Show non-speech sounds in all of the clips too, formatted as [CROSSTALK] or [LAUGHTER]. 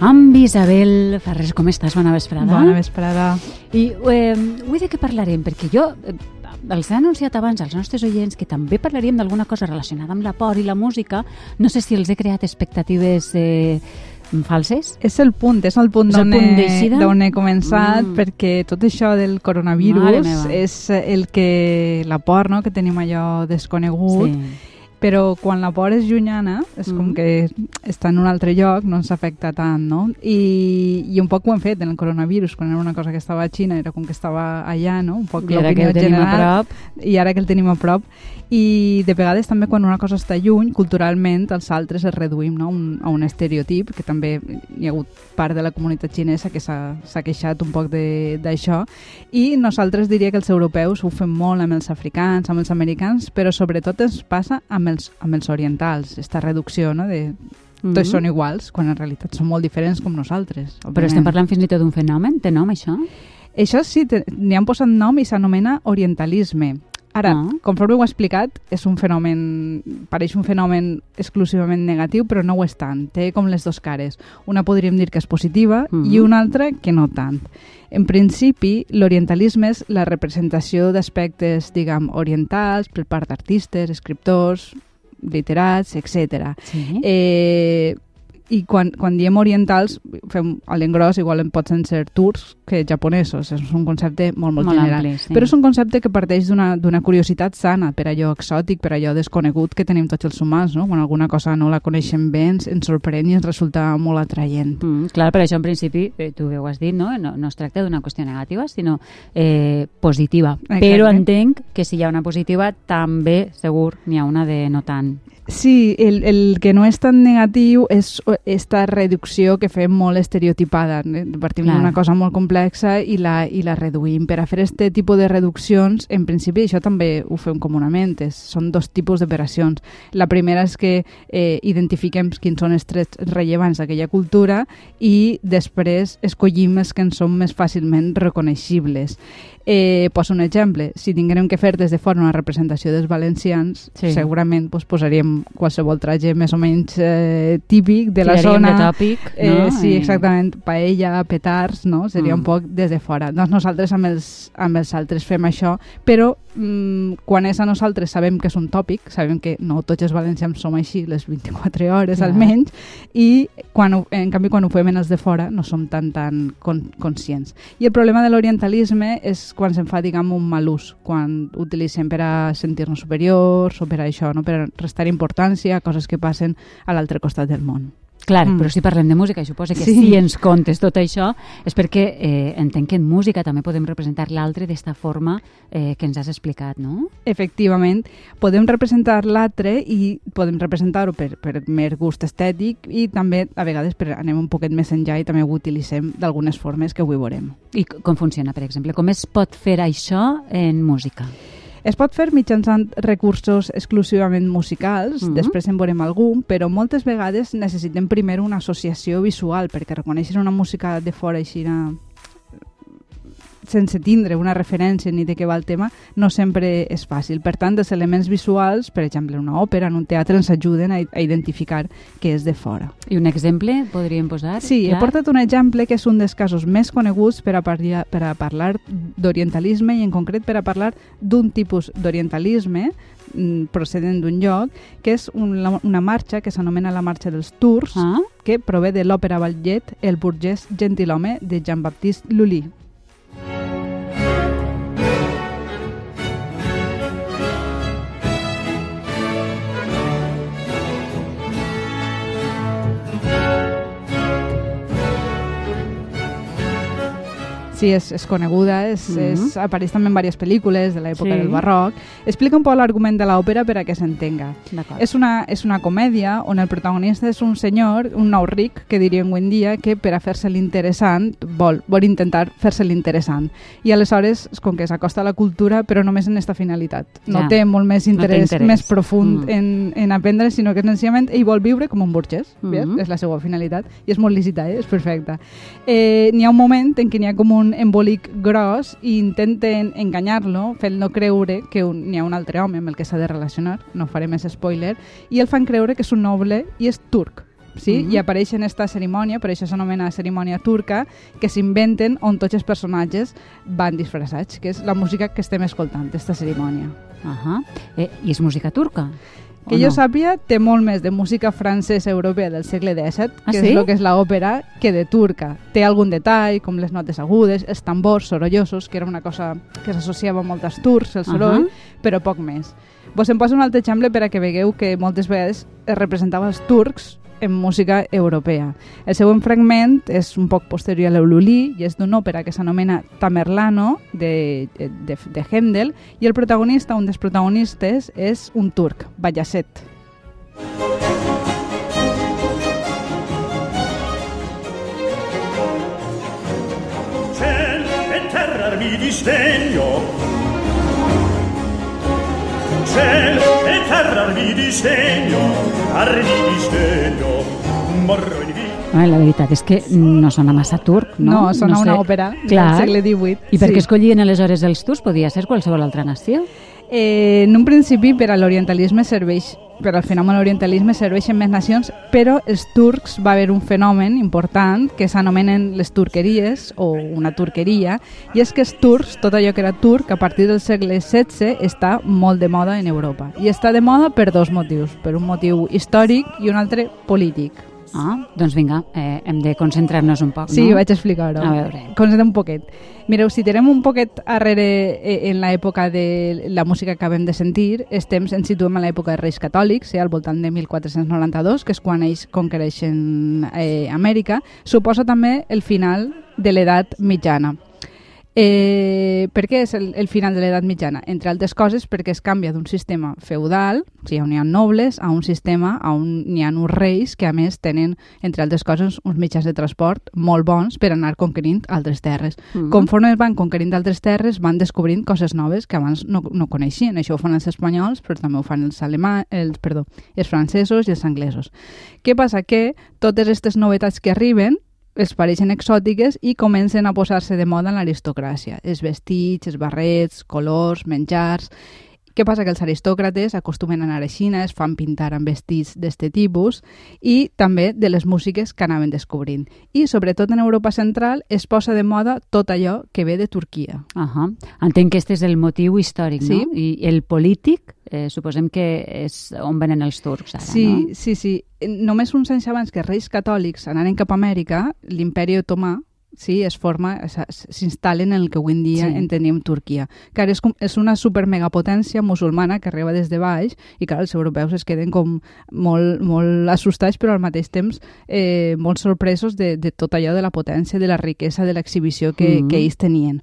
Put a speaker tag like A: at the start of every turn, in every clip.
A: amb Isabel Ferrés. Com estàs? Bona vesprada.
B: Bona vesprada.
A: I eh, avui de què parlarem? Perquè jo eh, els he anunciat abans als nostres oients que també parlaríem d'alguna cosa relacionada amb la por i la música. No sé si els he creat expectatives eh, falses.
B: És el punt, és el punt d'on he, he començat,
A: Mm.
B: perquè tot això del coronavirus és el que... la por, no?, que tenim allò desconegut,
A: Sí.
B: Però quan la por és llunyana, és com
A: Mm.
B: que està en un altre lloc, no ens afecta tant, no? I, I un poc ho hem fet en el coronavirus, quan era una cosa que estava a Xina, era com que estava allà, no? Un poc
A: I ara que ho tenim a
B: general.
A: prop...
B: i ara que el tenim a prop i de vegades també quan una cosa està lluny culturalment els altres es reduïm no? a, un, a un estereotip que també hi ha hagut part de la comunitat xinesa que s'ha queixat un poc de- d'això i nosaltres diria que els europeus ho fem molt amb els africans, amb els americans però sobretot ens passa amb els, amb els orientals, esta reducció no? de tots
A: Mhm.
B: són iguals quan en realitat són molt diferents com nosaltres
A: Però estem
B: òbviament.
A: parlant fins i tot d'un fenomen? Té nom, això?
B: Això sí, n'hi han posat nom i s'anomena orientalisme. Ara,
A: Ah.
B: conforme ho he explicat, és un fenomen, pareix un fenomen exclusivament negatiu, però no ho és tant. Té com les dues cares. Una podríem dir que és positiva
A: Mhm.
B: i una altra que no tant. En principi, l'orientalisme és la representació d'aspectes, diguem, orientals per part d'artistes, escriptors, literats, etc.
A: Sí.
B: Eh, i quan, quan diem orientals, fem a l'engròs, igual en poden ser turcs que japonesos. És un concepte molt, molt,
A: Molt
B: general.
A: ampli, sí.
B: Però és un concepte que parteix d'una d'una curiositat sana per allò exòtic, per allò desconegut que tenim tots els humans, no? Quan alguna cosa no la coneixem bé, ens, ens sorprèn i ens resulta molt atraient.
A: Mm, clar, per això en principi, eh, tu ho has dit, no? no, no es tracta d'una qüestió negativa, sinó eh, positiva.
B: Exacte.
A: Però entenc que si hi ha una positiva, també segur n'hi ha una de no tant.
B: Sí, el, el que no és tan negatiu és esta reducció que fem molt estereotipada. eh? Partim d'una cosa molt complexa i la, i la reduïm. Per a fer este tipus de reduccions, en principi això també ho fem comunament. És, són dos tipus d'operacions. La primera és que eh, identifiquem quins són els trets rellevants d'aquella cultura i després escollim els que ens són més fàcilment reconeixibles. Eh, poso un exemple. Si tinguérem que fer des de fora una representació dels valencians,
A: Sí.
B: segurament pues, posaríem qualsevol traje més o menys eh, típic de la zona.
A: de tòpic,
B: Eh,
A: no?
B: sí,
A: I-
B: exactament, paella, petards, no? Seria
A: Mm.
B: un poc des de fora. Doncs nosaltres amb els, amb els altres fem això, però mm, quan és a nosaltres sabem que és un tòpic, sabem que no tots els valencians som així les 24 hores
A: Clar.
B: almenys, i quan ho, en canvi quan ho fem en els de fora no som tan tan con, conscients. I el problema de l'orientalisme és quan se'n fa, diguem, un mal ús, quan utilitzem per a sentir-nos superiors o per a això, no? per a restar importància a coses que passen a l'altre costat del món.
A: Clar,
B: Mm.
A: però si parlem de música i suposa que
B: Sí.
A: si ens contes tot això és perquè eh, entenc que en música també podem representar l'altre d'esta forma eh, que ens has explicat, no?
B: Efectivament, podem representar l'altre i podem representar-ho per, per mer gust estètic i també a vegades per anem un poquet més enllà i també ho utilitzem d'algunes formes que avui veurem.
A: I com funciona, per exemple? Com es pot fer això en música?
B: Es pot fer mitjançant recursos exclusivament musicals,
A: Mhm.
B: després en veurem algun, però moltes vegades necessitem primer una associació visual perquè reconèixer una música de fora així na- sense tindre una referència ni de què va el tema, no sempre és fàcil. Per tant, els elements visuals, per exemple, en una òpera, en un teatre, ens ajuden a, a identificar què és de fora.
A: I un exemple podríem posar?
B: Sí, he
A: Clar.
B: portat un exemple que és un dels casos més coneguts per a, parlar, per a parlar d'orientalisme i en concret per a parlar d'un tipus d'orientalisme mm, procedent d'un lloc, que és una, una marxa que s'anomena la marxa dels Tours,
A: Ah,
B: que prové de l'òpera ballet El burgès gentilhome de Jean-Baptiste Lully. Sí, és, és coneguda, és,
A: Mhm.
B: és, apareix també en diverses pel·lícules de l'època
A: Sí.
B: del barroc. Explica un poc l'argument de l'òpera per a que s'entenga. És una, és una comèdia on el protagonista és un senyor, un nou ric, que diríem avui en dia, que per a fer-se l'interessant vol, vol intentar fer-se l'interessant. I aleshores, com que s'acosta a la cultura, però només en aquesta finalitat. No
A: Ja.
B: té molt més
A: No té
B: interès,
A: interès.
B: més profund
A: Mm.
B: en, en aprendre, sinó que senzillament ell vol viure com un burgès. Mm És la seva finalitat. I és molt lícita, eh? és perfecta. Eh, n'hi ha un moment en què n'hi ha com un embolic gros i intenten enganyar-lo, fent-lo creure que un, n'hi ha un altre home amb el que s'ha de relacionar, no faré més spoiler, i el fan creure que és un noble i és turc. sí?
A: Mhm.
B: I apareix en esta cerimònia, per això s'anomena cerimònia turca, que s'inventen on tots els personatges van disfressats, que és la música que estem escoltant, esta cerimònia.
A: Ahà. Eh, I és música turca?
B: Que jo
A: no?
B: sàpia, té molt més de música francesa europea del segle XVII,
A: Ah,
B: que
A: sí?
B: és el que és l'òpera, que de turca. Té algun detall, com les notes agudes, els tambors sorollosos, que era una cosa que s'associava molt als turcs, el soroll,
A: Ahà.
B: però poc més. Vos em poso un altre exemple per a que vegueu que moltes vegades es representava els turcs en música europea. El següent fragment és un poc posterior a l'Eululí i és d'una òpera que s'anomena Tamerlano de, de, de Händel i el protagonista, un dels protagonistes, és un turc, Bayazet.
C: Ciel e terra armi di Ciel e terra armi di sdegno Armi di sdegno Morro in vita
A: Ah, la veritat és que no sona massa turc, no?
B: No, sona
A: sé.
B: una òpera
A: Clar.
B: del segle XVIII.
A: I per què
B: sí.
A: escollien aleshores els turcs? Podia ser qualsevol altra nació?
B: Eh, en un principi, per a l'orientalisme serveix per al fenomen orientalisme serveixen més nacions, però els turcs va haver un fenomen important que s'anomenen les turqueries o una turqueria, i és que els turcs, tot allò que era turc, a partir del segle XVI està molt de moda en Europa. I està de moda per dos motius, per un motiu històric i un altre polític.
A: Ah, doncs vinga, eh, hem de concentrar-nos un poc,
B: Sí,
A: no?
B: vaig explicar-ho.
A: A veure.
B: Concentrem un poquet. Mireu, si tirem un poquet arrere eh, en l'època de la música que acabem de sentir, estem, ens situem a l'època de Reis Catòlics, eh, al voltant de 1492, que és quan ells conquereixen eh, Amèrica, suposa també el final de l'edat mitjana. Eh, per què és el, el final de l'edat mitjana? Entre altres coses perquè es canvia d'un sistema feudal, o sigui, on hi ha nobles, a un sistema on hi ha uns reis que a més tenen, entre altres coses, uns mitjans de transport molt bons per anar conquerint altres terres.
A: Mhm.
B: Conforme van conquerint altres terres, van descobrint coses noves que abans no, no coneixien. Això ho fan els espanyols, però també ho fan els, alemà, els, perdó, els francesos i els anglesos. Què passa? Que totes aquestes novetats que arriben els pareixen exòtiques i comencen a posar-se de moda en l'aristocràcia. Els vestits, els barrets, colors, menjars... Què passa? Que els aristòcrates acostumen a anar a Xina, es fan pintar amb vestits d'este tipus i també de les músiques que anaven descobrint. I sobretot en Europa central es posa de moda tot allò que ve de Turquia.
A: Ahà. Entenc que este és el motiu històric,
B: Sí.
A: no? I el polític, eh, suposem que és on venen els turcs ara,
B: Sí,
A: no?
B: sí, sí. Només uns anys abans que reis catòlics anaren cap a Amèrica, l'imperi otomà sí, es forma, s'instal·len en el que avui en dia
A: Sí.
B: entenem Turquia. Que ara és, com, és una supermegapotència musulmana que arriba des de baix i que els europeus es queden com molt, molt assustats però al mateix temps eh, molt sorpresos de, de tot allò de la potència, de la riquesa, de l'exhibició que,
A: Mhm.
B: que ells tenien.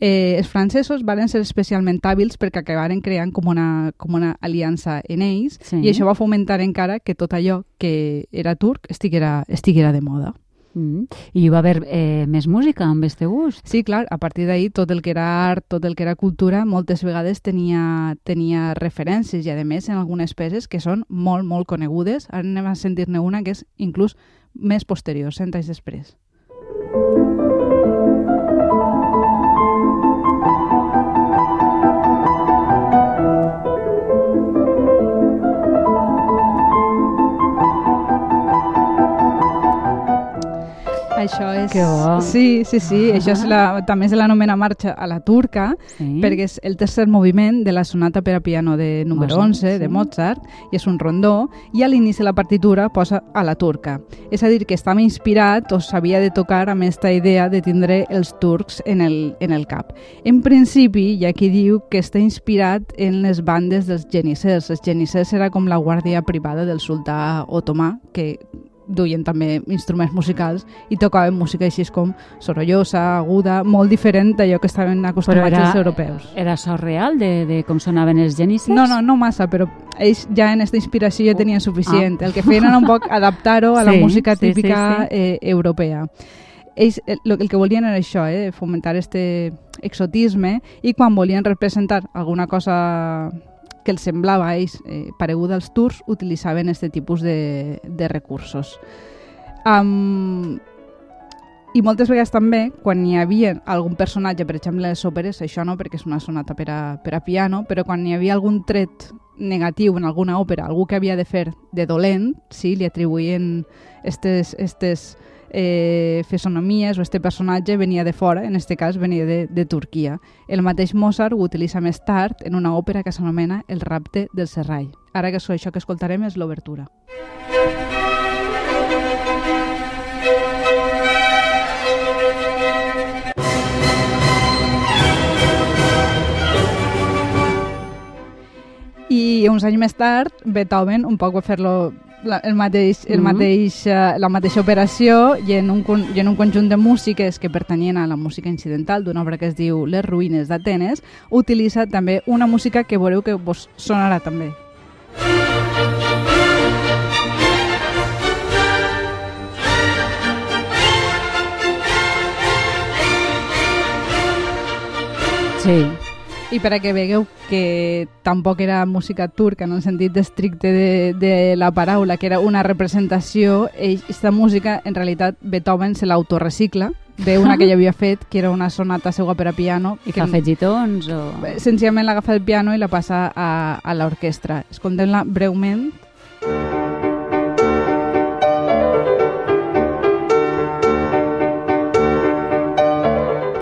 B: Eh, els francesos van ser especialment hàbils perquè acabaren creant com una, com una aliança en ells
A: Sí.
B: i això va fomentar encara que tot allò que era turc estiguera, estiguera de moda.
A: Mm. I hi va haver eh, més música amb este gust?
B: Sí, clar, a partir d'ahir tot el que era art, tot el que era cultura, moltes vegades tenia, tenia referències i, a més, en algunes peces que són molt, molt conegudes. Ara anem a sentir-ne una que és inclús més posterior, cent anys després. Això és...
A: Que bo.
B: Sí, sí, sí. Això és la, també se l'anomena marxa a la turca,
A: Sí.
B: perquè és el tercer moviment de la sonata per a piano de número
A: Mozart,
B: 11
A: sí.
B: de Mozart i és un rondó i a l'inici de la partitura posa a la turca. És a dir, que estava inspirat o s'havia de tocar amb aquesta idea de tindre els turcs en el, en el cap. En principi, hi ha qui diu que està inspirat en les bandes dels genissers. Els genissers era com la guàrdia privada del sultà otomà, que duien també instruments musicals i tocaven música així com sorollosa, aguda, molt diferent d'allò que estaven acostumats
A: era-
B: els europeus.
A: Era so real de, de com sonaven els genisses?
B: No, no, no massa, però ells ja en aquesta inspiració ja tenien suficient. El que feien era un poc [LAUGHS] adaptar-ho a la
A: Ah. Sí,
B: música
A: sí, sí,
B: típica
A: sí.
B: Eh, europea. Ells el, lo- el que volien era això, eh, fomentar este exotisme i quan volien representar alguna cosa que els semblava a ells eh, pareguda als turcs, utilitzaven este tipus de, de recursos. Um, i moltes vegades també, quan hi havia algun personatge, per exemple, les òperes, això no, perquè és una sonata per a, per a piano, però quan hi havia algun tret negatiu en alguna òpera, algú que havia de fer de dolent, sí, li atribuïen estes, estes eh, fesonomies o este personatge venia de fora, en este cas venia de, de Turquia. El mateix Mozart ho utilitza més tard en una òpera que s'anomena El rapte del Serrall. Ara que això que escoltarem és l'obertura. I uns anys més tard, Beethoven un poc va fer-lo la, el mateix, el
A: Mhm.
B: mateix, uh, la mateixa operació i en, un, i en un conjunt de músiques que pertanyien a la música incidental d'una obra que es diu Les ruïnes d'Atenes, utilitza també una música que veureu que vos sonarà també.
A: Sí.
B: I per a que vegueu que tampoc era música turca en el sentit estricte de, de la paraula, que era una representació, aquesta música en realitat Beethoven se l'autorecicla d'una que [LAUGHS] ja havia fet, que era una sonata seua per a piano.
A: I
B: que
A: fa afegitons o...
B: Senzillament l'agafa el piano i la passa a, a l'orquestra. Escoltem-la breument.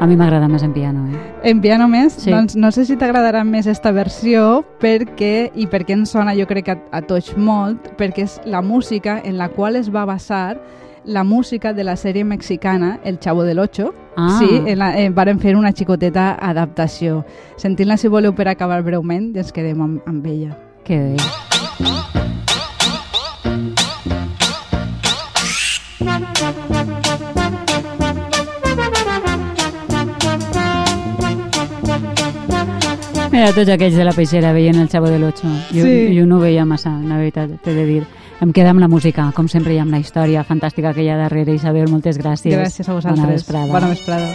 A: A mi m'agrada més en piano, eh?
B: En piano més,
A: Sí.
B: doncs no sé si t'agradarà més esta versió perquè, i perquè ens sona jo crec que a, a tots molt, perquè és la música en la qual es va basar la música de la sèrie mexicana El Chavo del Ocho.
A: Ah.
B: Sí, en la, eh, varen fer una xicoteta adaptació. Sentint-la, si voleu, per acabar breument, i ens quedem amb, amb ella.
A: Que bé. Mira, tots aquells de la peixera veient el Xavo de l'Ocho. Jo,
B: Sí.
A: jo no ho veia massa, la veritat, t'he de dir. Em queda amb la música, com sempre, i amb la història fantàstica que hi ha darrere. Isabel, moltes gràcies.
B: Gràcies a
A: Bona
B: vosaltres.
A: vesprada.
B: Bona vesprada.